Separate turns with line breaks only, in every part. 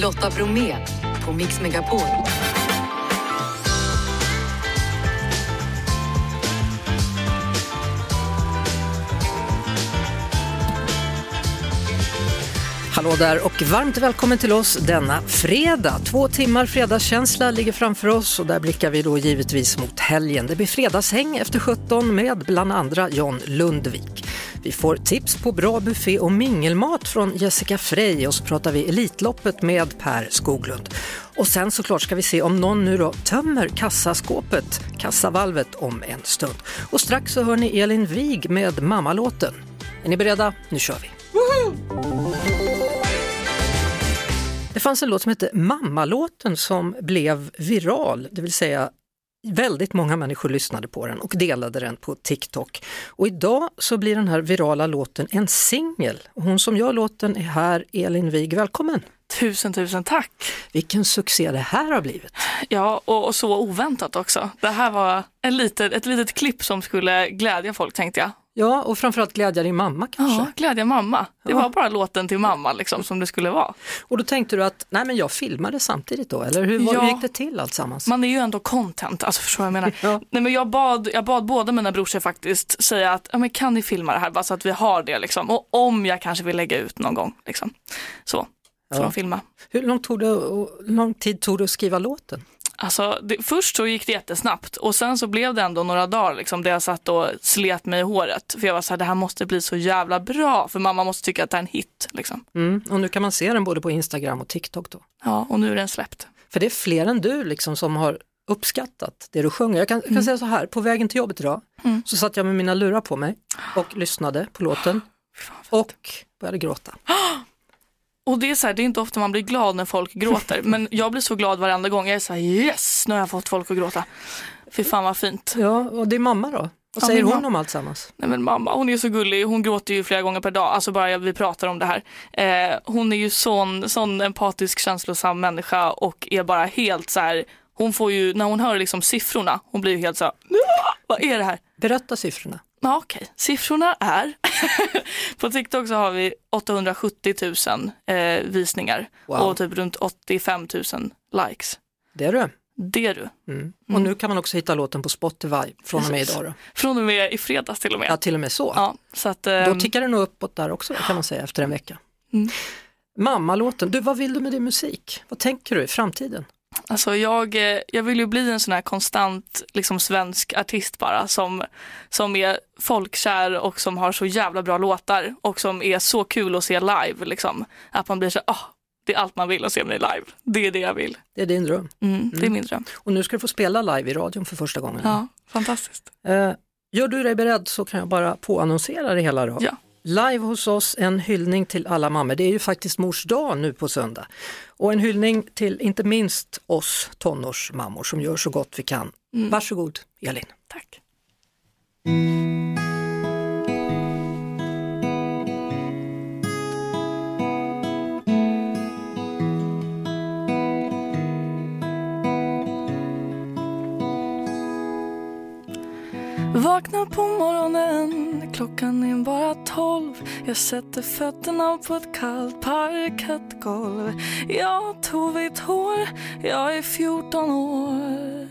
Lotta Bromé på Mix Megapol.
Hallå där och varmt välkommen till oss denna fredag. Två timmar fredagskänsla ligger framför oss och där blickar vi då givetvis mot helgen. Det blir fredagshäng efter 17 med bland andra John Lundvik. Vi får tips på bra buffé och mingelmat från Jessica Frey och så pratar vi Elitloppet med Per Skoglund. Och sen såklart ska vi se om någon nu då tömmer kassaskåpet, kassavalvet om en stund. Och strax så hör ni Elin Wig med Mammalåten. Är ni beredda? Nu kör vi! Det fanns en låt som hette Mammalåten som blev viral, det vill säga väldigt många människor lyssnade på den och delade den på TikTok. Och idag så blir den här virala låten en singel. Hon som gör låten är här, Elin Wig, välkommen!
Tusen, tusen tack!
Vilken succé det här har blivit!
Ja, och, och så oväntat också. Det här var en litet, ett litet klipp som skulle glädja folk tänkte jag.
Ja, och framförallt glädja din mamma kanske?
Ja, glädja mamma. Det
Ja.
var bara låten till mamma liksom som det skulle vara.
Och då tänkte du att, nej men jag filmade samtidigt då, eller hur,
Ja.
hur gick det till alltsammans?
Man är ju ändå content, alltså förstår vad jag menar.
Ja.
Nej, men jag, bad, jag bad båda mina brorsor faktiskt säga att ja, men kan ni filma det här bara så att vi har det liksom. Och om jag kanske vill lägga ut någon gång. Liksom. Så, får
Ja.
de filma.
Hur lång, tog det, och, lång tid tog det att skriva låten?
Alltså, det, först så gick det jättesnabbt och sen så blev det ändå några dagar liksom, där jag satt och slet mig i håret. För jag var så här, det här måste bli så jävla bra för mamma måste tycka att det är en hit. Liksom.
Mm. Och nu kan man se den både på Instagram och TikTok då.
Ja, och nu är den släppt.
För det är fler än du liksom som har uppskattat det du sjunger. Jag kan, jag kan säga så här, på vägen till jobbet idag
Mm.
så satt jag med mina lurar på mig och lyssnade på låten och började gråta.
Och det är så här, det är inte ofta man blir glad när folk gråter. men jag blir så glad varenda gång. Jag är så här, yes, nu har jag fått folk att gråta. Fy fan vad fint.
Ja, och det är mamma då? Vad
Ja,
säger hon
mamma.
om allt sammans?
Nej men mamma, hon är så gullig. Hon gråter ju flera gånger per dag. Alltså bara vi pratar om det här. Eh, hon är ju sån, sån empatisk, känslosam människa och är bara helt så här. Hon får ju, när hon hör liksom siffrorna, hon blir ju helt så här, "Ah, vad är det här?
Berätta siffrorna.
Ja, okej, siffrorna är, på TikTok så har vi 870 000 eh, visningar
Wow.
och typ runt 85 000 likes.
Det är du.
Det är du.
Mm. Och nu kan man också hitta låten på Spotify från och med idag. Då.
Från och med i fredags till och med.
Ja, till och med så.
Ja, så att,
Då
ehm,
tickar det nog uppåt där också kan man säga efter en vecka.
Mm.
Mammalåten, du vad vill du med din musik? Vad tänker du i framtiden?
Alltså jag, eh, jag vill ju bli en sån här konstant liksom svensk artist bara som, som är folkkär och som har så jävla bra låtar och som är så kul att se live. Liksom. Att man blir så ah, det är allt man vill att se mig live. Det är det jag vill.
Det är din dröm.
Mm, Det är min dröm.
Och nu ska du få spela live i radion för första gången.
Ja, fantastiskt.
Eh, gör du dig beredd så kan jag bara påannonsera det hela då.
Ja.
Live hos oss, en hyllning till alla mammor. Det är ju faktiskt mors dag nu på söndag. Och en hyllning till inte minst oss tonårsmammor som gör så gott vi kan.
Mm.
Varsågod Elin.
Tack. Vaknar på morgonen, klockan är bara tolv. Jag sätter fötterna på ett kallt parkettgolv. Jag har tovigt hår, jag är 14 år.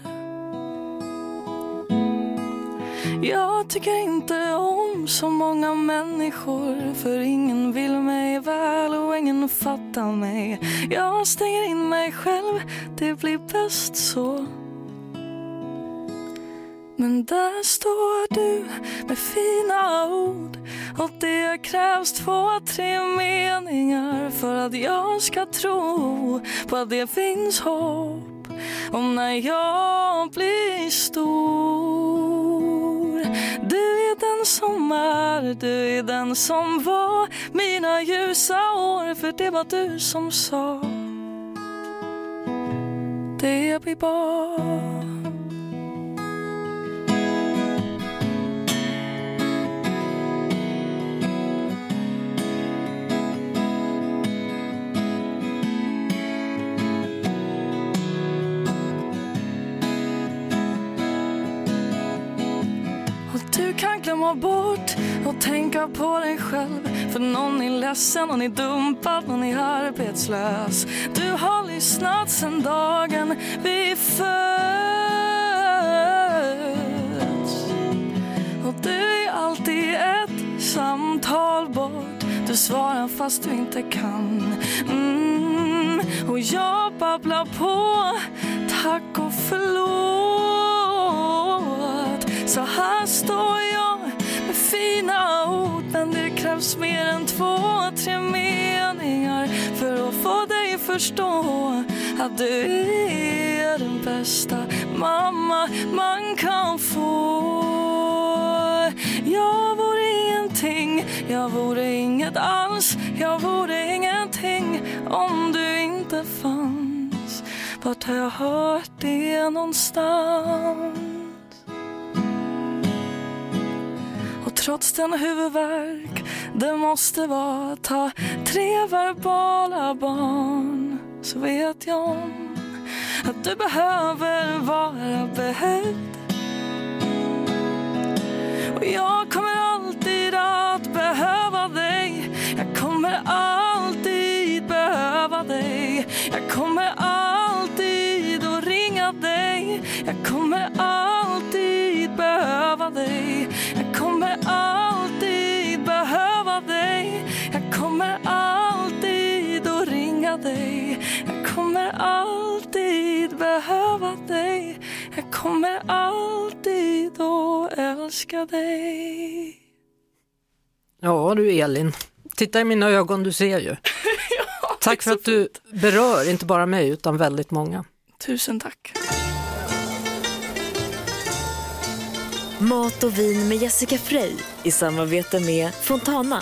Jag tycker inte om så många människor För ingen vill mig väl och ingen fattar mig. Jag stänger in mig själv, det blir bäst så men där står du med fina ord och det krävs två, tre meningar för att jag ska tro på att det finns hopp om när jag blir stor. Du är den som är, du är den som var mina ljusa år för det var du som sa det blir bra. Glömma bort och tänka på dig själv. För någon är ledsen, någon är dumpad, någon är arbetslös. Du har lyssnat sen dagen vi föds. Och du är alltid ett samtal bort. Du svarar fast du inte kan. Mm. Och jag babblar på, tack och förlåt. Så här står fina ord Men det krävs mer än två, tre meningar För att få dig förstå att du är den bästa mamma man kan få Jag vore ingenting, jag vore inget alls Jag vore ingenting om du inte fanns Vart har jag hört det någonstans? Trots den huvudvärk det måste vara ta tre verbala barn så vet jag om att du behöver vara behövd. Och jag kommer alltid att behöva dig. Jag kommer alltid behöva dig. Jag kommer alltid att ringa dig. Jag kommer alltid behöva dig kommer alltid behöva dig Jag kommer alltid att ringa dig Jag kommer alltid behöva dig Jag kommer alltid att älska dig
Ja du Elin, titta i mina ögon, du ser ju. Tack för att du berör, inte bara mig utan väldigt många.
Tusen tack.
Mat och vin med Jessica Frey i samarbete med Fontana.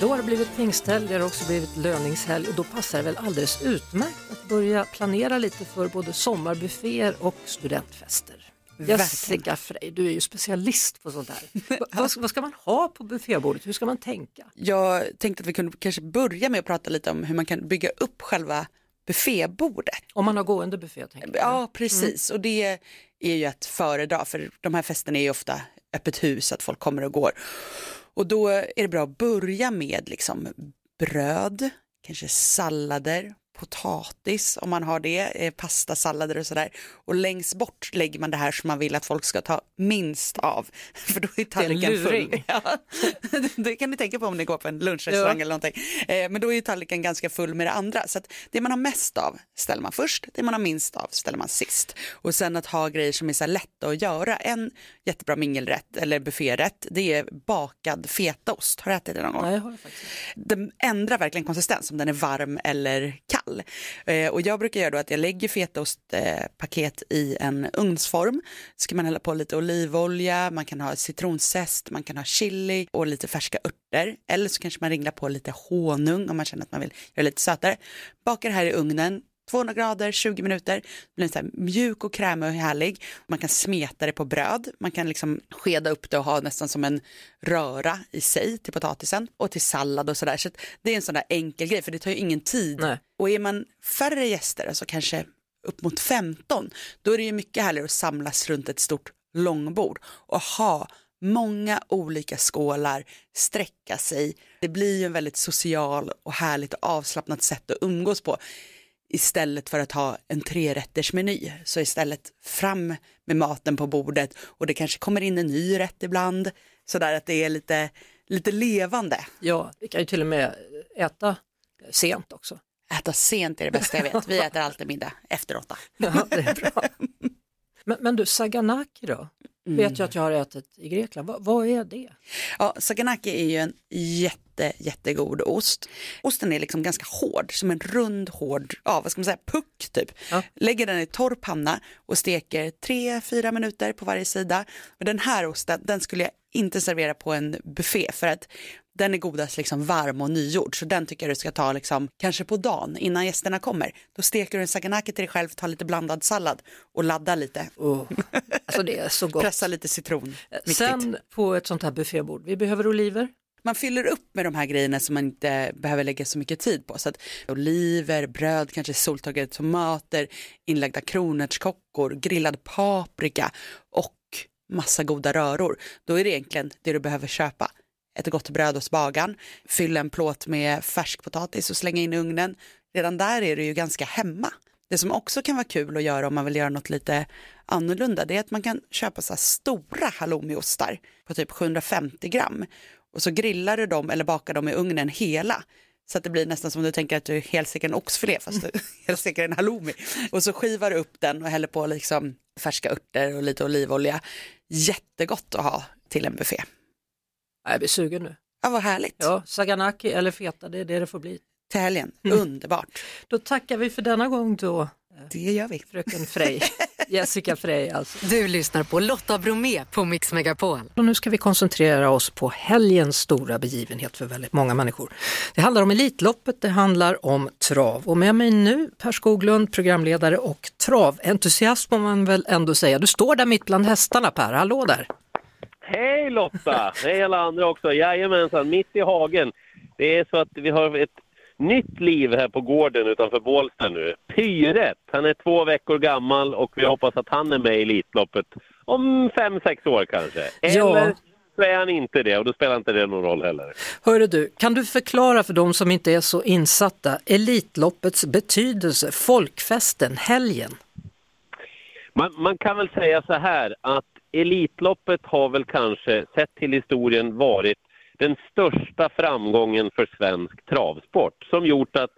Då har det blivit pingsthelg, det har också blivit löningshelg och då passar det väl alldeles utmärkt att börja planera lite för både sommarbufféer och studentfester. Jessica Frey, du är ju specialist på sånt här. Va- vad, ska- vad ska man ha på buffébordet? Hur ska man tänka?
Jag tänkte att vi kunde kanske börja med att prata lite om hur man kan bygga upp själva buffébordet.
Om man har gående buffé? Tänker jag.
Ja, precis. Och det är ju att föredra, för de här festerna är ju ofta öppet hus, att folk kommer och går. Och då är det bra att börja med liksom bröd, kanske sallader, potatis om man har det, eh, pastasallader och sådär. Och längst bort lägger man det här som man vill att folk ska ta minst av. För då är tallriken full. Ja, det kan ni tänka på om ni går på en lunchrestaurang
Ja.
eller någonting. Eh, Men då är ju tallriken ganska full med det andra. Så att det man har mest av ställer man först, det man har minst av ställer man sist. Och sen att ha grejer som är så lätta att göra. En jättebra mingelrätt eller bufférätt, det är bakad fetaost. Har du ätit det någon gång?
Nej, jag har faktiskt.
den ändrar verkligen konsistens om den är varm eller kall. Eh, och jag brukar göra då att jag lägger fetaostpaket eh, i en ugnsform. Så ska man hälla på lite olivolja, man kan ha citronzest, man kan ha chili och lite färska örter. Eller så kanske man ringlar på lite honung om man känner att man vill göra det lite sötare. Bakar det här i ugnen 200 grader, 20 minuter, blir så mjuk och krämig och härlig. Man kan smeta det på bröd, man kan liksom skeda upp det och ha nästan som en röra i sig till potatisen och till sallad och sådär. Så att det är en sån där enkel grej för det tar ju ingen tid.
Nej.
Och är man färre gäster, alltså kanske upp mot 15, då är det ju mycket härligare att samlas runt ett stort långbord och ha många olika skålar, sträcka sig. Det blir ju en väldigt social och härligt och avslappnat sätt att umgås på istället för att ha en trerättersmeny. Så istället fram med maten på bordet och det kanske kommer in en ny rätt ibland. Sådär att det är lite, lite levande.
Ja, vi kan ju till och med äta sent också.
Äta sent är det bästa jag vet. Vi äter alltid middag efter åtta.
Ja, det är bra. Men, men du, saganaki då? Vet jag att jag har ätit i Grekland. Va, vad är det?
Ja, saganaki är ju en jätte, jättegod ost. Osten är liksom ganska hård, som en rund hård, ja vad ska man säga, puck typ.
Ja.
Lägger den i torr panna och steker 3-4 minuter på varje sida. Och den här osten, den skulle jag inte servera på en buffé för att den är godast liksom varm och nygjord. Så den tycker jag du ska ta liksom, kanske på dagen innan gästerna kommer. Då steker du en saganaki till dig själv, tar lite blandad sallad och laddar lite.
Oh, alltså det är så gott.
Pressa lite citron. Viktigt.
Sen på ett sånt här buffébord, vi behöver oliver.
man fyller upp med de här grejerna som man inte behöver lägga så mycket tid på. Så att oliver, bröd, kanske soltorkade tomater, inlagda kronärtskockor, grillad paprika och massa goda röror. Då är det egentligen det du behöver köpa. Ett gott bröd hos bagaren, fylla en plåt med färskpotatis och slänga in i ugnen. Redan där är du ju ganska hemma. Det som också kan vara kul att göra om man vill göra något lite annorlunda det är att man kan köpa så här stora halloumiostar på typ 750 gram och så grillar du dem eller bakar dem i ugnen hela så att det blir nästan som du tänker att du helsteker en oxfilé fast du helsteker en halloumi. Och så skivar du upp den och häller på liksom färska örter och lite olivolja. Jättegott att ha till en buffé.
Jag blir sugen nu.
Ja, vad härligt.
Ja, saganaki eller feta, det är det det får bli.
Till helgen, mm. underbart.
Då tackar vi för denna gång då.
Det gör vi.
Fröken Frey. Jessica Frey alltså.
Du lyssnar på Lotta Bromé på Mix Megapol.
Och nu ska vi koncentrera oss på helgens stora begivenhet för väldigt många människor. Det handlar om Elitloppet, det handlar om trav och med mig nu Per Skoglund, programledare och traventusiast får man väl ändå säga. Du står där mitt bland hästarna Per, hallå där!
Hej Lotta! Hej alla andra också! Jajamensan, mitt i hagen. Det är så att vi har ett nytt liv här på gården utanför Bålsta nu. Pyret, han är två veckor gammal och vi hoppas att han är med i Elitloppet om fem, sex år kanske. Eller ja. så är han inte det och då spelar inte det någon roll heller.
Hörru du, kan du förklara för de som inte är så insatta Elitloppets betydelse, folkfesten, helgen?
Man, man kan väl säga så här att Elitloppet har väl kanske, sett till historien, varit den största framgången för svensk travsport som gjort att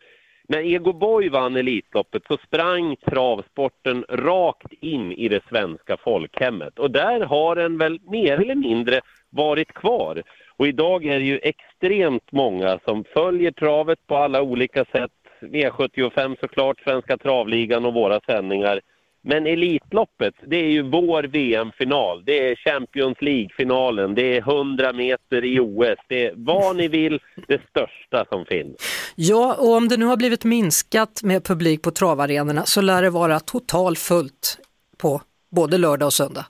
när Ego Boy vann Elitloppet så sprang travsporten rakt in i det svenska folkhemmet och där har den väl mer eller mindre varit kvar. Och idag är det ju extremt många som följer travet på alla olika sätt. V75 såklart, Svenska travligan och våra sändningar. Men Elitloppet, det är ju vår VM-final. Det är Champions League-finalen, det är 100 meter i OS. Det är vad ni vill, det största som finns.
Ja, och om det nu har blivit minskat med publik på travarenorna så lär det vara totalfullt på både lördag och söndag.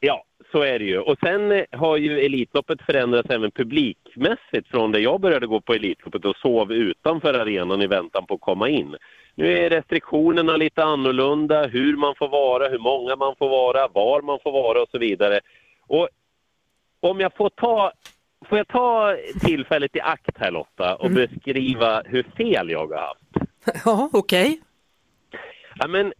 Ja, så är det ju. Och sen eh, har ju Elitloppet förändrats även publikmässigt från det jag började gå på Elitloppet och sov utanför arenan i väntan på att komma in. Nu är restriktionerna lite annorlunda, hur man får vara, hur många man får vara, var man får vara och så vidare. Och om jag får ta, får jag ta tillfället i akt här Lotta och mm. beskriva hur fel jag har haft?
Ja, okej. Okay.
Ja, men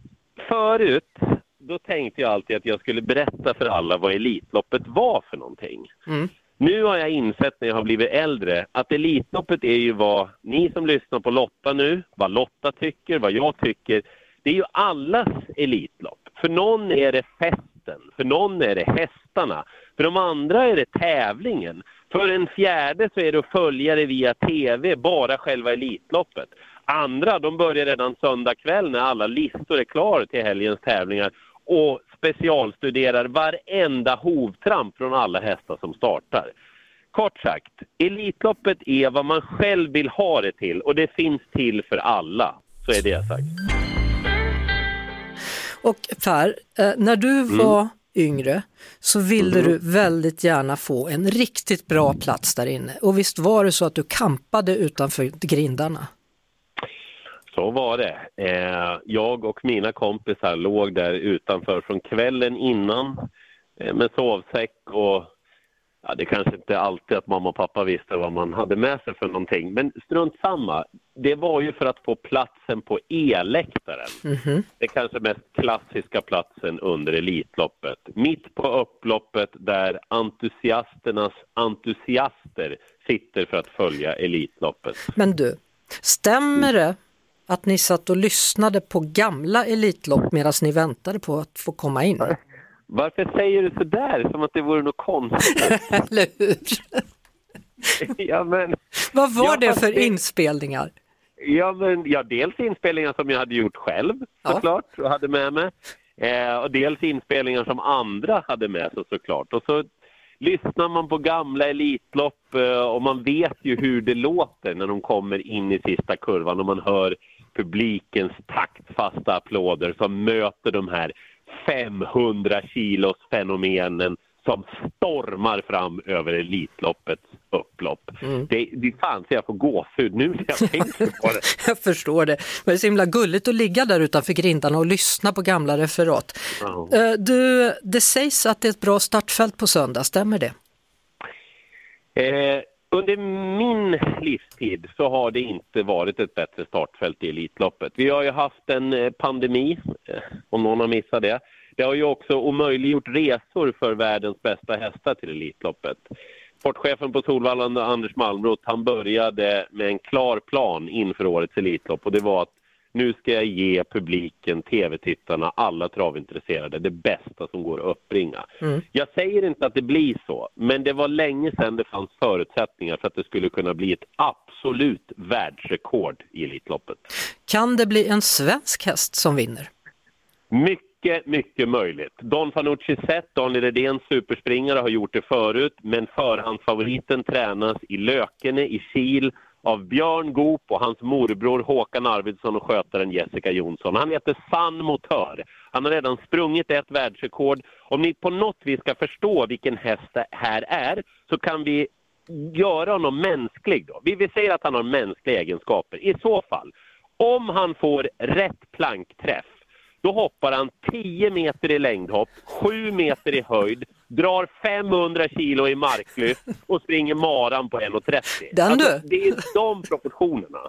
förut, då tänkte jag alltid att jag skulle berätta för alla vad Elitloppet var för någonting. Mm. Nu har jag insett när jag har blivit äldre att Elitloppet är ju vad ni som lyssnar på Lotta nu, vad Lotta tycker, vad jag tycker. Det är ju allas Elitlopp. För någon är det festen, för någon är det hästarna, för de andra är det tävlingen. För en fjärde så är det att följa det via TV, bara själva Elitloppet. Andra de börjar redan söndag kväll när alla listor är klara till helgens tävlingar och specialstuderar varenda hovtramp från alla hästar som startar. Kort sagt, Elitloppet är vad man själv vill ha det till och det finns till för alla. Så är det sagt.
Och Per, eh, när du mm. var mm. yngre så ville mm. du väldigt gärna få en riktigt bra plats där inne. Och visst var det så att du kampade utanför grindarna?
Så var det. Eh, jag och mina kompisar låg där utanför från kvällen innan eh, med sovsäck och ja, det kanske inte alltid att mamma och pappa visste vad man hade med sig för någonting. Men strunt samma. Det var ju för att få platsen på E-läktaren. Mm -hmm. Det kanske mest klassiska platsen under Elitloppet. Mitt på upploppet där entusiasternas entusiaster sitter för att följa Elitloppet.
Men du, stämmer det att ni satt och lyssnade på gamla Elitlopp medan ni väntade på att få komma in?
Varför säger du så där som att det vore något konstigt?
Eller hur?
ja, men,
Vad var det för det... inspelningar?
Ja, men, ja, dels inspelningar som jag hade gjort själv såklart ja. och hade med mig. Eh, och dels inspelningar som andra hade med sig såklart. Och så lyssnar man på gamla Elitlopp eh, och man vet ju hur det låter när de kommer in i sista kurvan och man hör publikens taktfasta applåder som möter de här 500 kilos fenomenen som stormar fram över Elitloppets upplopp. Det, det fan så jag får gåshud nu när jag tänker på det.
Jag förstår det. Men det är så himla gulligt att ligga där utanför grindarna och lyssna på gamla referat. Eh, Du, det sägs att det är ett bra startfält på söndag, stämmer det?
Eh, under min livstid så har det inte varit ett bättre startfält i Elitloppet. Vi har ju haft en eh, pandemi, eh, om någon har missat det. Det har ju också omöjliggjort resor för världens bästa hästar till Elitloppet. Sportchefen på Solvalla, Anders Malmroth, han började med en klar plan inför årets Elitlopp och det var att nu ska jag ge publiken, tv-tittarna, alla travintresserade det bästa som går att uppbringa. Jag säger inte att det blir så, men det var länge sedan det fanns förutsättningar för att det skulle kunna bli ett absolut världsrekord i Elitloppet.
Kan det bli en svensk häst som vinner?
Mycket, mycket möjligt. Don Fanucci Zet, Daniel Redéns superspringare, har gjort det förut, men förhandsfavoriten tränas i Lökene i Kil av Björn Goop och hans morbror Håkan Arvidsson och skötaren Jessica Jonsson. Han heter San Motör. Han har redan sprungit ett världsrekord. Om ni på något vis ska förstå vilken häst det här är så kan vi göra honom mänsklig. Då. Vi, vi säger att han har mänskliga egenskaper. I så fall, om han får rätt plankträff då hoppar han 10 meter i längdhopp, 7 meter i höjd, drar 500 kilo i marklyft och springer maran på 1,30.
Den du!
det är de proportionerna.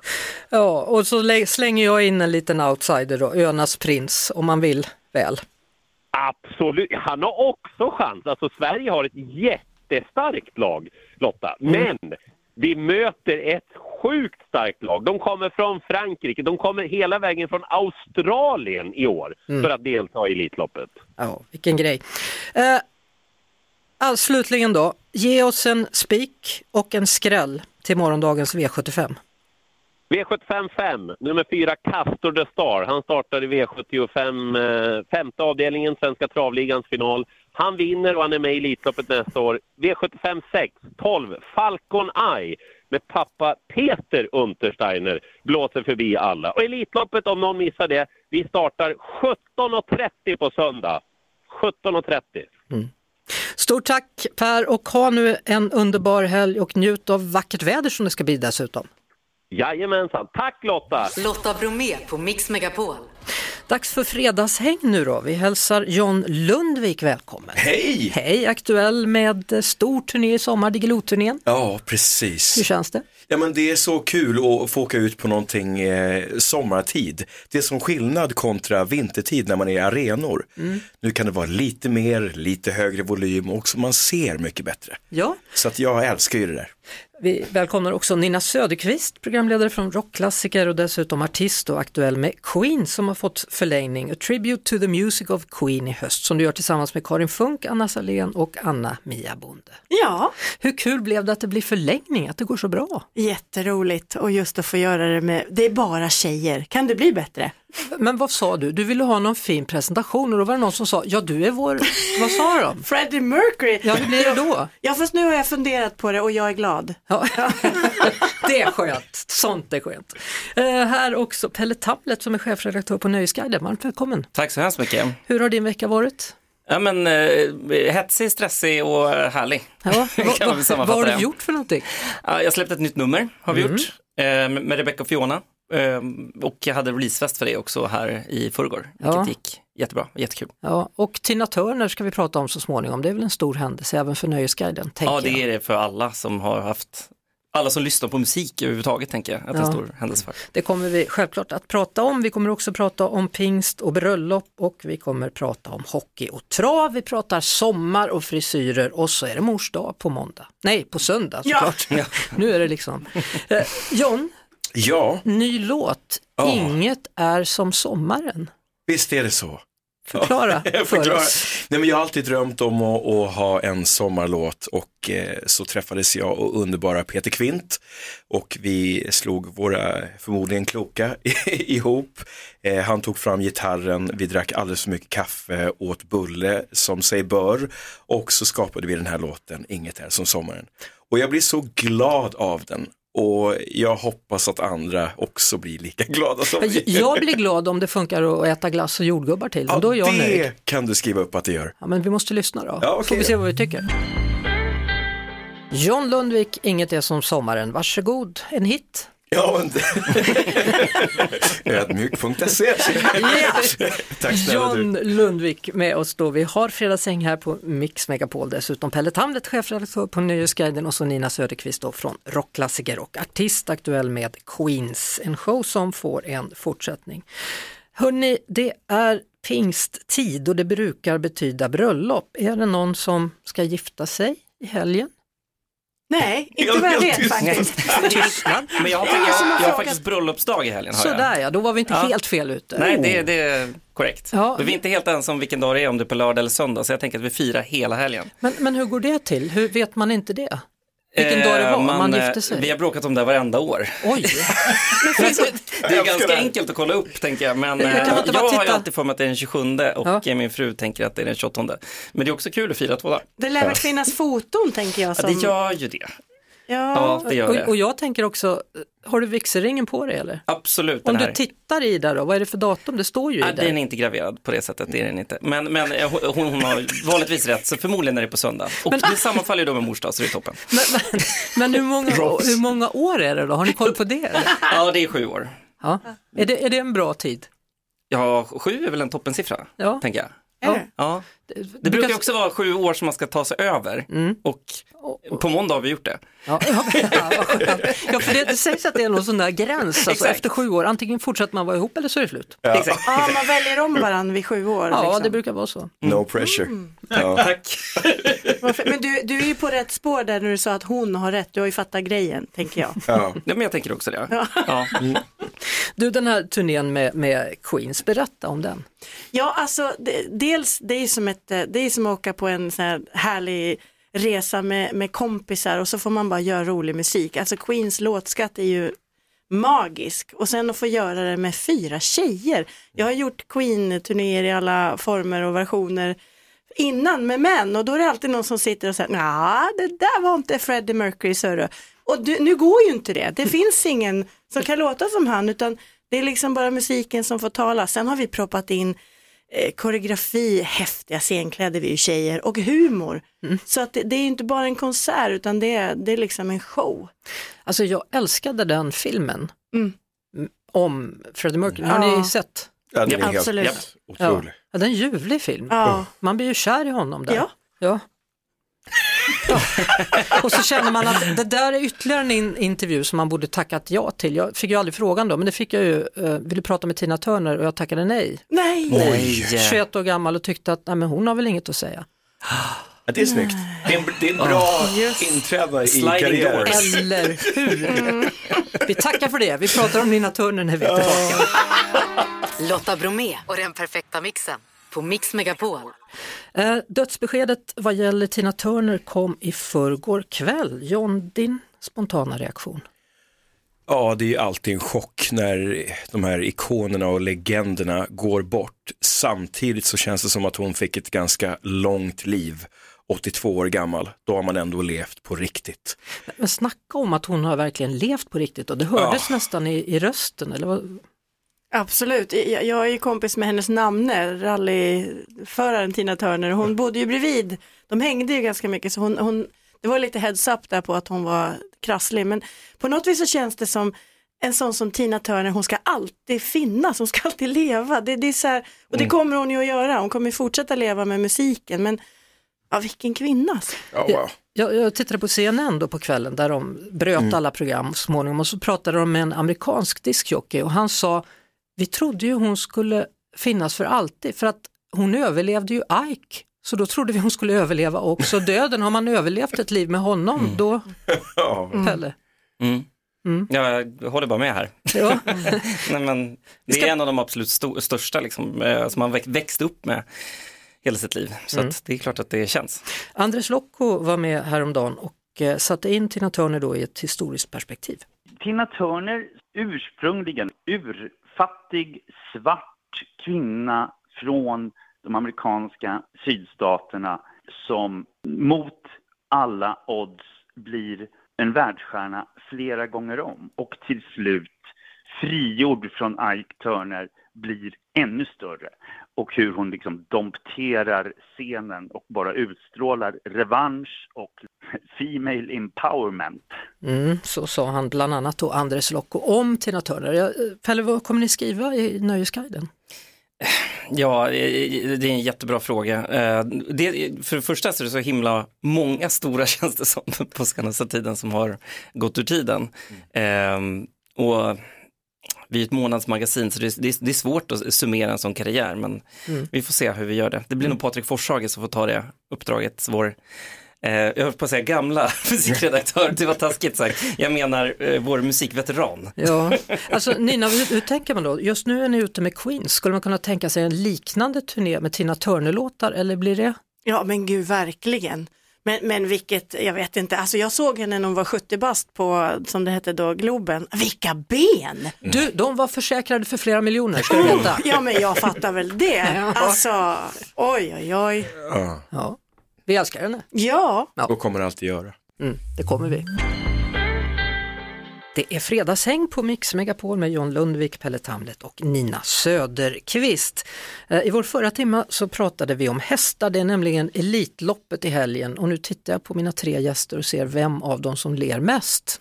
Ja, och så lä- slänger jag in en liten outsider då, Önas prins, om man vill väl.
Absolut. Han har också chans. Alltså Sverige har ett jättestarkt lag, Lotta. Men vi möter ett sjukt starkt lag. De kommer från Frankrike. De kommer hela vägen från Australien i år för att delta i Elitloppet.
Ja, vilken grej. Eh, slutligen då, ge oss en spik och en skräll till morgondagens V75.
V75 5, nummer 4, Castor de Star. Han startar i V75, eh, femte avdelningen, Svenska travligans final. Han vinner och han är med i Elitloppet nästa år. V75 6, 12, Falcon Eye med pappa Peter Untersteiner blåser förbi alla. Och Elitloppet, om någon missar det, vi startar 17.30 på söndag. 17.30.
Stort tack Per och ha nu en underbar helg och njut av vackert väder som det ska bli dessutom.
Jajamensan. Tack Lotta!
Lotta Bromé på Mix Megapol.
Dags för fredagshäng nu då. Vi hälsar John Lundvik välkommen.
Hej!
Hej, aktuell med stor turné i sommar, Diggiloo-turnén.
Ja,
Hur
precis.
känns det?
Ja, men det är så kul att få åka ut på någonting eh, sommartid. Det är som skillnad kontra vintertid när man är i arenor. Nu kan det vara lite mer, lite högre volym och man ser mycket bättre.
Ja.
Så att jag älskar ju det där.
Vi välkomnar också Nina Söderqvist, programledare från Rockklassiker och dessutom artist och aktuell med Queen som har fått förlängning, A Tribute to the Music of Queen i höst som du gör tillsammans med Karin Funk, Anna Salén och Anna Mia Bonde.
Ja,
Hur kul blev det att det blir förlängning, att det går så bra?
jätteroligt och just att få göra det med, det är bara tjejer, kan det bli bättre?
Men vad sa du? Du ville ha någon fin presentation och då var det någon som sa, ja du är vår, vad sa de?
Freddie Mercury!
Ja, hur blir det då?
Ja, fast nu har jag funderat på det och jag är glad.
Ja. det är skönt, sånt är skönt. Eh, här också Pelle Tablet som är chefredaktör på Nöjesguiden, varmt välkommen.
Tack så hemskt mycket.
Hur har din vecka varit?
Ja men eh, hetsig, stressig och härlig.
Ja,
väl
vad
sammanfatta
har du gjort för någonting?
Ja, jag släppte ett nytt nummer, har vi
Mm.
gjort, eh, med Rebecca och Fiona. Eh, och jag hade releasefest för det också här i förrgår, vilket
Ja.
gick jättebra, jättekul.
Ja, och Tina Turner ska vi prata om så småningom, det är väl en stor händelse även för Nöjesguiden,
Ja, det är det för alla som har haft, alla som lyssnar på musik överhuvudtaget tänker jag, att det är
Ja.
en stor händelse för.
Det kommer vi självklart att prata om. Vi kommer också prata om pingst och bröllop och vi kommer prata om hockey och trav. Vi pratar sommar och frisyrer och så är det mors dag på måndag. Nej, på söndag
Ja.
såklart. Nu är det liksom. Eh, John,
Ja,
ny låt.
Ja.
Inget är som sommaren.
visst är det så.
Förklara för oss.
Nej, men jag har alltid drömt om att, att ha en sommarlåt och eh, så träffades jag och underbara Peter Kvint och vi slog våra förmodligen kloka ihop. Eh, han tog fram gitarren, vi drack alldeles för mycket kaffe, åt bulle som sig bör och så skapade vi den här låten Inget är som sommaren. Och jag blir så glad av den och jag hoppas att andra också blir lika glada som vi.
Jag blir glad om det funkar att äta glass och jordgubbar till den. Då är jag
det
nöjd.
kan du skriva upp att det gör.
Ja, men vi måste lyssna då.
Ja, okej
Får vi se vad vi tycker. John Lundvik, Inget är som sommaren. Varsågod, en hit.
Ja, men Ödmjuk.se. Tack snälla
John
du.
Lundvik med oss då. Vi har Fredagshäng här på Mix Megapol. Dessutom Pelle Tamlet, chefredaktör på Nöjesguiden och så Nina Söderqvist då från rockklassiker och artist aktuell med Queens. En show som får en fortsättning. Hörni, det är pingsttid och det brukar betyda bröllop. Är det någon som ska gifta sig i helgen?
Nej, inte vad jag vet faktiskt.
Men jag har, jag, jag har faktiskt bröllopsdag i helgen. Har jag.
Sådär ja, då var vi inte
Ja.
helt fel ute.
Nej, det, det är korrekt.
Ja.
Men vi är inte helt ensamma om vilken dag det är, om det är på lördag eller söndag, så jag tänker att vi firar hela helgen.
Men, men hur går det till? Hur vet man inte det? Vilken dag det var
Eh,
man,
eh,
gifte sig?
Vi har bråkat om det varenda år.
Oj,
Det är ganska enkelt att kolla upp tänker jag, men
Jag
eh,
bara
jag har ju
titta.
alltid för mig att det är den 27 och
Ja.
min fru tänker att det är den 28. Men det är också kul att fira två dagar.
Det lär väl finnas foton tänker jag.
Ja,
Som...
det gör ju det.
Ja.
Ja, det gör
och,
det.
och jag tänker också, har du vigselringen på dig eller?
Absolut.
Om du
här.
tittar i där då, vad är det för datum? Det står ju i
Ja,
där.
den är inte graverad på det sättet, det är den inte. Men, men eh, hon, hon har vanligtvis rätt, så förmodligen är det på söndag. Och det sammanfaller ju då med mors dag, så det är toppen.
Men, men, men hur, många, hur många år är det då? Har ni koll på det? eller?
Ja, det är sju år.
Ja. Är, det, är det en bra tid?
Ja, sju är väl en toppensiffra,
Ja.
tänker jag.
Ja.
Ja. Det brukar ju också vara sju år som man ska ta sig över
Mm.
och på måndag har vi gjort det.
Ja, ja, ja, ja för det, det sägs att det är någon sån där gräns, alltså efter sju år, antingen fortsätter man vara ihop eller så är det slut.
Exakt.
ja, man väljer om varandra vid sju år.
Ja,
liksom.
det brukar vara så.
No pressure.
Mm.
Ja.
Tack.
Men du, du är ju på rätt spår där när du sa att hon har rätt. Du har ju fattat grejen, tänker jag.
Ja.
Ja, men jag tänker också det. Ja.
Du, den här turnén med, med Queens, berätta om den.
Ja, alltså det, dels det är som ett, att eh, det är som att åka på en sån här härlig resa med, med kompisar och så får man bara göra rolig musik. Alltså Queens låtskatt är ju magisk och sen att få göra det med fyra tjejer. Jag har gjort Queen-turnéer i alla former och versioner innan med män och då är det alltid någon som sitter och säger ja det där var inte Freddie Mercury sörru. Och du, nu går ju inte det, det finns ingen som kan låta som han utan det är liksom bara musiken som får tala. Sen har vi proppat in eh, koreografi, häftiga scenkläder, vi är ju tjejer och humor. Så att det, det är ju inte bara en konsert utan det är, det är liksom en show.
Alltså jag älskade den filmen
Mm.
om Freddie Mercury. Har
Ja.
ni sett?
Ja, det är helt
Absolut.
Ja. ja, det är en ljuvlig film.
Ja.
Man blir ju kär i honom där.
Ja.
Ja. Och så känner man att det där är ytterligare en in intervju som man borde tackat ja till. Jag fick ju aldrig frågan då, men det fick jag ju. Uh, ville prata med Tina Turner och jag tackade nej.
Nej,
Oj.
21 år gammal och tyckte att nej, men hon har väl inget att säga.
Ja, det är snyggt. Det är en, det är en bra inträdande i
Sliding
karriären.
doors.
Eller hur? Vi tackar för det. Vi pratar om Nina Turner när vi är tillbaka.
Lotta Bromé och den perfekta mixen på Mix Megapol.
Eh, dödsbeskedet vad gäller Tina Turner kom i förrgår kväll. John, din spontana reaktion?
Ja, det är ju alltid en chock när de här ikonerna och legenderna går bort. Samtidigt så känns det som att hon fick ett ganska långt liv. 82 år gammal, då har man ändå levt på riktigt.
Men snacka om att hon har verkligen levt på riktigt och det hördes nästan i, i rösten. Eller vad?
Absolut, jag, är ju kompis med hennes namne, rallyföraren Tina Turner. Hon bodde ju bredvid, de hängde ju ganska mycket så hon, hon, det var lite heads up där på att hon var krasslig. Men på något vis så känns det som en sån som Tina Turner, hon ska alltid finnas, hon ska alltid leva. Det, det är så här, och det kommer hon ju att göra, hon kommer fortsätta leva med musiken. Men ja, vilken kvinna alltså.
Ja, wow.
Jag, jag tittade på CNN då på kvällen där de bröt alla program så småningom och så pratade de med en amerikansk diskjockey och han sa vi trodde ju hon skulle finnas för alltid för att hon överlevde ju Ike så då trodde vi hon skulle överleva också döden. Har man överlevt ett liv med honom då,
Ja.
Pelle?
Mm.
Mm.
Ja, jag håller bara med här.
Ja.
Nej, men det
ska-
är en av de absolut sto- största liksom, eh, som man väx- växt upp med hela sitt liv. Så att det är klart att det känns.
Anders Lokko var med häromdagen och eh, satte in Tina Turner då i ett historiskt perspektiv.
Tina Turner, ursprungligen fattig, svart kvinna från de amerikanska sydstaterna som mot alla odds blir en världsstjärna flera gånger om och till slut frigjord från Ike Turner blir ännu större och hur hon liksom dompterar scenen och bara utstrålar revansch och female empowerment.
Mm, så sa han bland annat då Andres Lokko om Tina Turner. Pelle, vad kommer ni skriva i Nöjesguiden?
Ja, det är en jättebra fråga. Eh, Det, för det första så är det så himla många stora tjänster som på senaste tiden som har gått ur tiden. Mm. Och vi är ett månadsmagasin så det är, det är svårt att summera en sån karriär men mm. vi får se hur vi gör det. Det blir mm. nog Patrik Forshage som får ta det uppdraget, vår Eh, jag höll på att säga gamla musikredaktör, det var taskigt sagt. Jag menar eh, vår musikveteran.
Ja, alltså Nina, hur, hur, tänker man då? Just nu är ni ute med Queens, skulle man kunna tänka sig en liknande turné med Tina Turner-låtar eller blir det?
Ja men gud verkligen. Men, men vilket, jag vet inte, alltså jag såg henne när hon var 70 bast på, som det hette då, Globen. Vilka ben! Mm.
Du, de var försäkrade för flera miljoner, ska du veta.
ja men jag fattar väl det. Alltså, oj oj oj.
Ja. Vi älskar henne.
Ja.
Och kommer alltid göra.
Mm, det kommer vi. Det är fredagshäng på Mix Megapol med John Lundvik, Pelle Tamlet och Nina Söderqvist. Eh, I vår förra timma så pratade vi om hästar, det är nämligen Elitloppet i helgen och nu tittar jag på mina tre gäster och ser vem av dem som ler mest.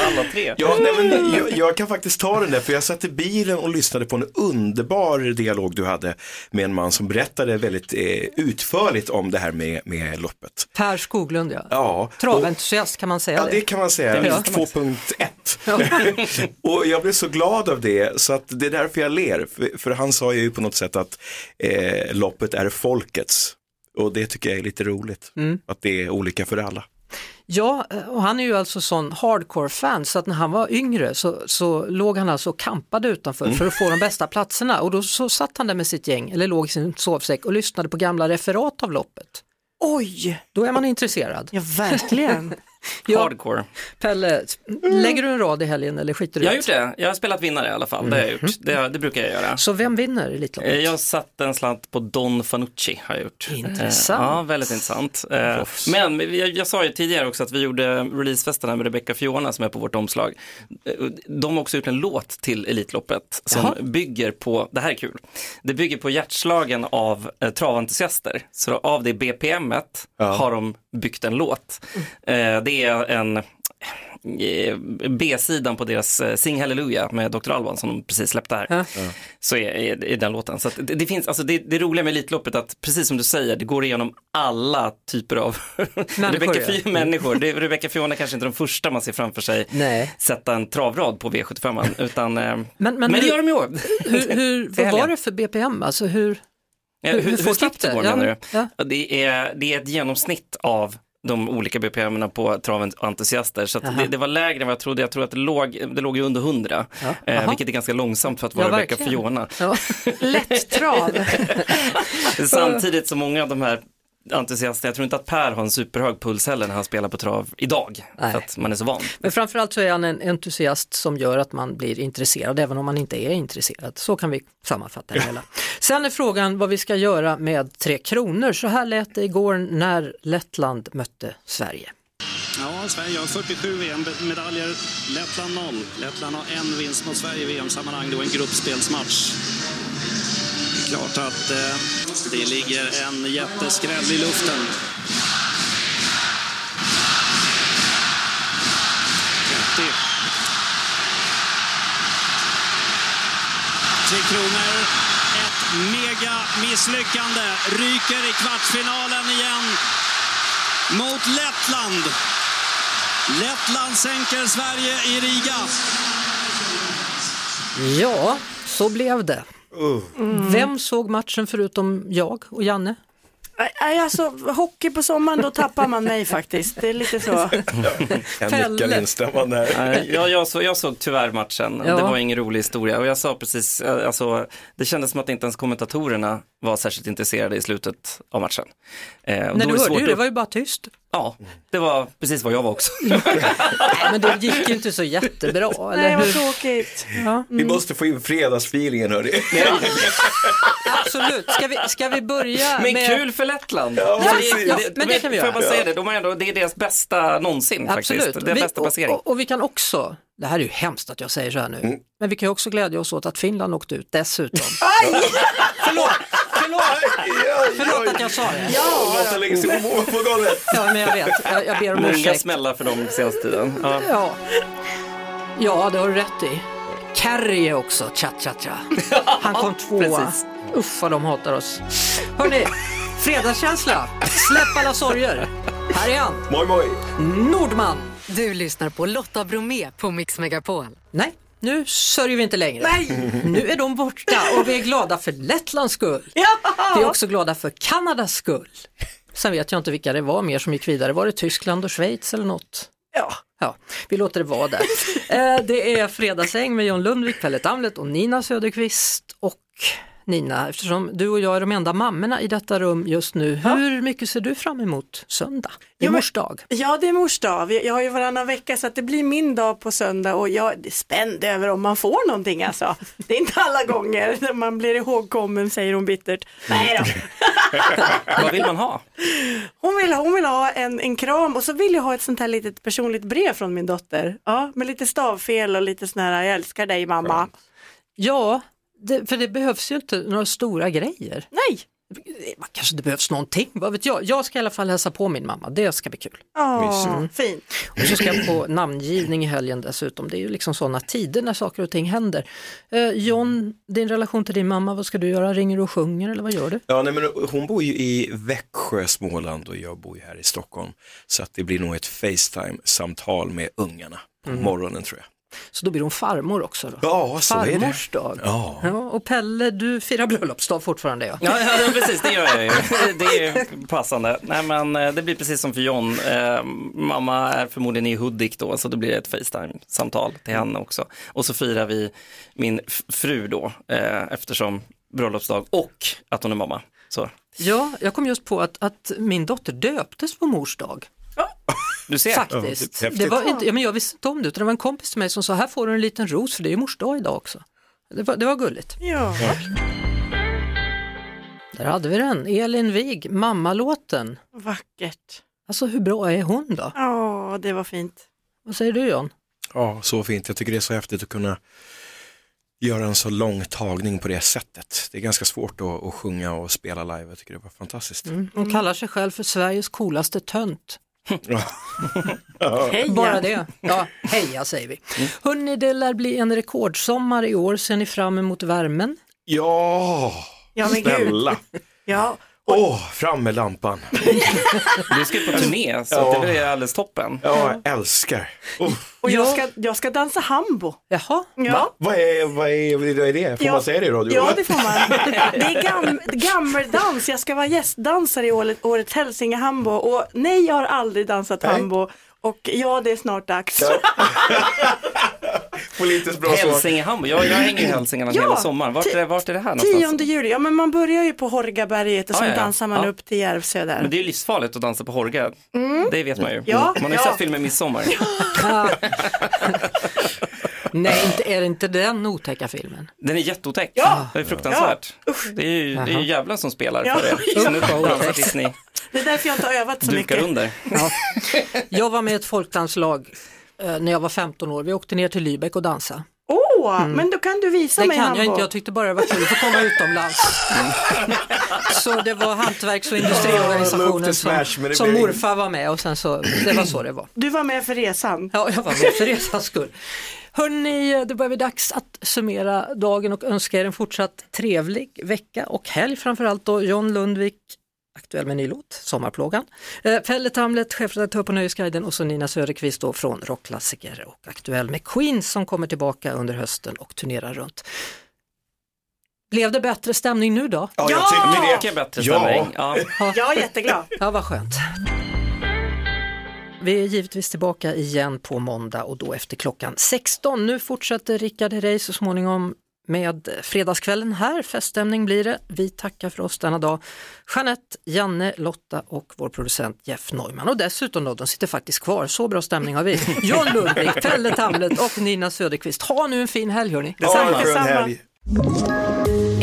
Alla tre?
Ja, nej, men jag, jag, kan faktiskt ta den där, för jag satt i bilen och lyssnade på en underbar dialog du hade med en man som berättade väldigt eh, utförligt om det här med, med loppet.
Per Skoglund ja.
ja
Traventusiast kan man säga
ja,
det?
det kan man säga, 2.1. och jag blev så glad av det, så att det är därför jag ler, för, för han sa ju på något sätt att eh, loppet är folkets. Och det tycker jag är lite roligt, mm. att det är olika för alla.
Ja, och han är ju alltså sån hardcore-fan så att när han var yngre så, så låg han alltså och kampade utanför mm. för att få de bästa platserna och då så satt han där med sitt gäng eller låg i sin sovsäck och lyssnade på gamla referat av loppet.
Oj!
Då är man intresserad.
Ja, verkligen.
Ja, Hardcore.
Pelle, lägger du en rad i helgen eller skiter du
Jag har gjort det, jag har spelat vinnare i alla fall, det har jag gjort. Det, det brukar jag göra.
Så vem vinner Elitloppet?
Eh, jag satte en slant på Don Fanucci har jag gjort.
Intressant.
Ja, väldigt intressant. Eh, men jag, jag sa ju tidigare också att vi gjorde releasefesten med Rebecca Fiona som är på vårt omslag. Eh, de har också gjort en låt till Elitloppet som Jaha. bygger på, det här är kul, det bygger på hjärtslagen av eh, traventusiaster. Så av det BPMet ja. har de byggt en låt. Mm. Det är en eh, B-sidan på deras eh, Sing Hallelujah med Dr. Alban som de precis släppte här. Ja. Så är, är, är, den låten. Så det, det, finns, alltså det, det roliga med Elitloppet att precis som du säger, det går igenom alla typer av Rebecca ja. människor. Det, Rebecca Fiona kanske inte är de första man ser framför sig
Nej.
sätta en travrad på V75, utan men, men, men det gör de ju
hur, hur, Vad var det för BPM, alltså hur?
Hur, hur, hur snabbt det går menar du? Ja. Det, är, det är ett genomsnitt av de olika BPM på traventusiaster. Så det, det, var lägre än vad jag trodde. Jag tror att det låg, det låg under 100, ja. eh, vilket är ganska långsamt för att vara ja, Rebecca Fiona. Ja.
Lätt trav.
Samtidigt som många av de här entusiaster. Jag tror inte att Per har en superhög puls heller när han spelar på trav idag, Nej. för att man är så van.
Men framförallt så är han en entusiast som gör att man blir intresserad även om man inte är intresserad. Så kan vi sammanfatta det hela. Sen är frågan vad vi ska göra med Tre Kronor. Så här lät det igår när Lettland mötte Sverige.
Ja, Sverige har 47 VM-medaljer, Lettland 0. Lettland har en vinst mot Sverige i VM-sammanhang, då en gruppspelsmatch klart att eh, det ligger en jätteskräll i luften. Tre Kronor, ett mega misslyckande. Ryker i kvartsfinalen igen mot Lettland. Lettland sänker Sverige i Riga.
Ja, så blev det. Mm. Vem såg matchen förutom jag och Janne?
Nej, alltså hockey på sommaren, då tappar man mig faktiskt. Det är lite så.
en nickar instämmande
här. jag, jag, så, jag såg tyvärr matchen. Ja. Det var ingen rolig historia. Och jag sa precis, alltså, det kändes som att inte ens kommentatorerna var särskilt intresserade i slutet av matchen.
Eh, Nej, du hörde ju, det var ju bara tyst.
Ja, det var precis vad jag var också.
Nej, men det gick ju inte så jättebra, eller
Nej, vad tråkigt.
Ja.
Vi måste få in fredagsfeelingen hörni.
Absolut, ska vi, ska vi börja
Men
med...
kul för Lettland.
Ja, precis.
Ja, men det kan vi
Får jag bara
göra.
säga det, de ändå, det är deras bästa någonsin
Absolut.
faktiskt. Det är
Vi-
bästa placering.
Och, och, och vi kan också, det här är ju hemskt att jag säger så här nu,
Mm.
men vi kan också glädja oss åt att Finland åkte ut dessutom. förlåt, att jag sa det.
Lotta lägger sig på- på golvet.
Ja, men jag vet, jag, jag ber om
Många
ursäkt.
smällar för dem senaste tiden. Ja.
Ja. ja, det har du rätt i. Carrie också, cha cha cha. Han kom tvåa.
precis.
Uff vad de hatar oss. Hörni, fredagskänsla. Släpp alla sorger. Här är han,
Moj moj.
Nordman.
Du lyssnar på Lotta Bromé på Mix Megapol.
Nej, nu sörjer vi inte längre.
Nej!
Nu är de borta och vi är glada för Lettlands skull.
Ja!
Vi är också glada för Kanadas skull. Sen vet jag inte vilka det var mer som gick vidare. Var det Tyskland och Schweiz eller något?
Ja.
Ja, vi låter det vara där. Eh, det är Fredagsäng med John Lundvik, Pelle Tamlet och Nina Söderqvist. Och Nina, eftersom du och jag är de enda mammorna i detta rum just nu, hur mycket ser du fram emot söndag? Det är
Jo, men-
mors dag.
Ja, det är mors dag. Vi- Jag har ju varannan vecka så att det blir min dag på söndag och jag är spänd över om man får någonting alltså. Det är inte alla gånger när man blir ihågkommen, säger hon bittert. Nej då.
Vad vill man ha?
Hon vill, hon vill ha en, en kram och så vill jag ha ett sånt här litet personligt brev från min dotter. Ja, med lite stavfel och lite sån här, jag älskar dig mamma.
Ja, det, för det behövs ju inte några stora grejer.
Nej!
Man kanske det behövs någonting, vad vet jag. Jag ska i alla fall hälsa på min mamma, det ska bli kul.
Åh, fint.
Och så ska jag på namngivning i helgen dessutom. Det är ju liksom sådana tider när saker och ting händer. Eh, John, din relation till din mamma, vad ska du göra? Ringer du och sjunger eller vad gör du?
Ja, nej, men hon bor ju i Växjö, Småland och jag bor ju här i Stockholm. Så att det blir nog ett Facetime-samtal med ungarna på morgonen tror jag.
Så då blir hon farmor också då?
Ja, så är det.
Farmors dag.
Ja.
Ja, och Pelle, du firar bröllopsdag fortfarande ja.
Ja, ja, precis, det gör jag ju. Det är passande. Nej, men eh, det blir precis som för John. Eh, mamma är förmodligen i Hudik då, så då blir det ett Facetime-samtal till henne också. Och så firar vi min fru då, eh, eftersom bröllopsdag och att hon är mamma. Så,
Ja, jag kom just på att, att min dotter döptes på mors dag.
Du ser.
Faktiskt.
häftigt.
det var inte, ja, men jag visste inte om det, utan det var en kompis till mig som sa, här får du en liten ros för det är ju mors dag idag också. Det var, det var gulligt.
Ja.
Där hade vi den, Elin Wig, mammalåten.
Vackert.
Alltså hur bra är hon då?
Ja, det var fint.
Vad säger du John?
ja, så fint. Jag tycker det är så häftigt att kunna göra en så lång tagning på det sättet. Det är ganska svårt att, att sjunga och spela live. Jag tycker det var fantastiskt.
Hon kallar sig själv för Sveriges coolaste tönt.
Heja!
Bara det. Ja, heja säger vi. Hörrni, det lär bli en rekordsommar i år. Ser ni fram emot värmen?
Ja,
Ja,
snälla.
Ja,
Åh, fram med lampan.
Du ska på turné, så
Ja.
det blir alldeles toppen.
Ja, jag älskar. Oh,
och jag
Ja.
ska, jag ska dansa hambo.
Jaha,
Ja.
vad, är, vad, är, vad är det? Får
Ja.
man säga det i radio?
Ja, det får man. Det är gam, gammeldans. Jag ska vara gästdansare i året, årets Hälsingehambo. Och nej, jag har aldrig dansat
Nej.
hambo. Och ja, det är snart dags.
Politiskt bra.
Hälsingehamn, jag, jag hänger i Hälsingland
Ja,
hela sommaren. Vart är, vart är det här någonstans?
10 juli, ja men man börjar ju på Horgaberget och
Ja,
sen
ja, ja.
dansar man
Ja.
upp till Järvsö där.
Men det är ju livsfarligt att dansa på Horga. Det vet man ju.
Ja,
man har ju
ja.
sett filmen Midsommar.
nej inte, är det inte den otäcka filmen?
Den är jätteotäck.
Ja.
Det är fruktansvärt. Det är ju, det är ju djävulen som spelar
Ja.
för det. Så nu dansar Disney,
Det är därför jag inte har övat så
dukar
mycket.
under.
Ja. Jag var med i ett folkdanslag när jag var 15 år. Vi åkte ner till Lübeck och dansade.
Åh, men då kan du visa
Det
mig
kan
hambo.
jag inte, jag tyckte bara det var kul att få komma utomlands. Så det var hantverks och industriorganisationen som,
det
som morfar var med och sen så, det var så det var.
Du var med för resan.
Ja, jag var med för resans skull. Hörni, det börjar bli dags att summera dagen och önska er en fortsatt trevlig vecka och helg framförallt då. John Lundvik, aktuell med en ny låt, Sommarplågan. Eh, Pelle Tamlet, chefredaktör på Nöjesguiden och så Nina Söderqvist då från Rockklassiker och aktuell med Queen som kommer tillbaka under hösten och turnerar runt. Blev det bättre stämning nu då?
Ja, jag
Ja!
tycker det.
Mycket bättre
Ja.
stämning. Ja.
Jag är jätteglad.
Ja, vad skönt. Vi är givetvis tillbaka igen på måndag och då efter klockan 16. Nu fortsätter Rickard Herrey så småningom med fredagskvällen här. Feststämning blir det. Vi tackar för oss denna dag. Jeanette, Janne, Lotta och vår producent Jeff Neumann. Och dessutom då, de sitter faktiskt kvar. Så bra stämning har vi. John Lundvik, Pelle Tamlet och Nina Söderqvist. Ha nu en fin helg hörni.
Detsamma. Detsamma.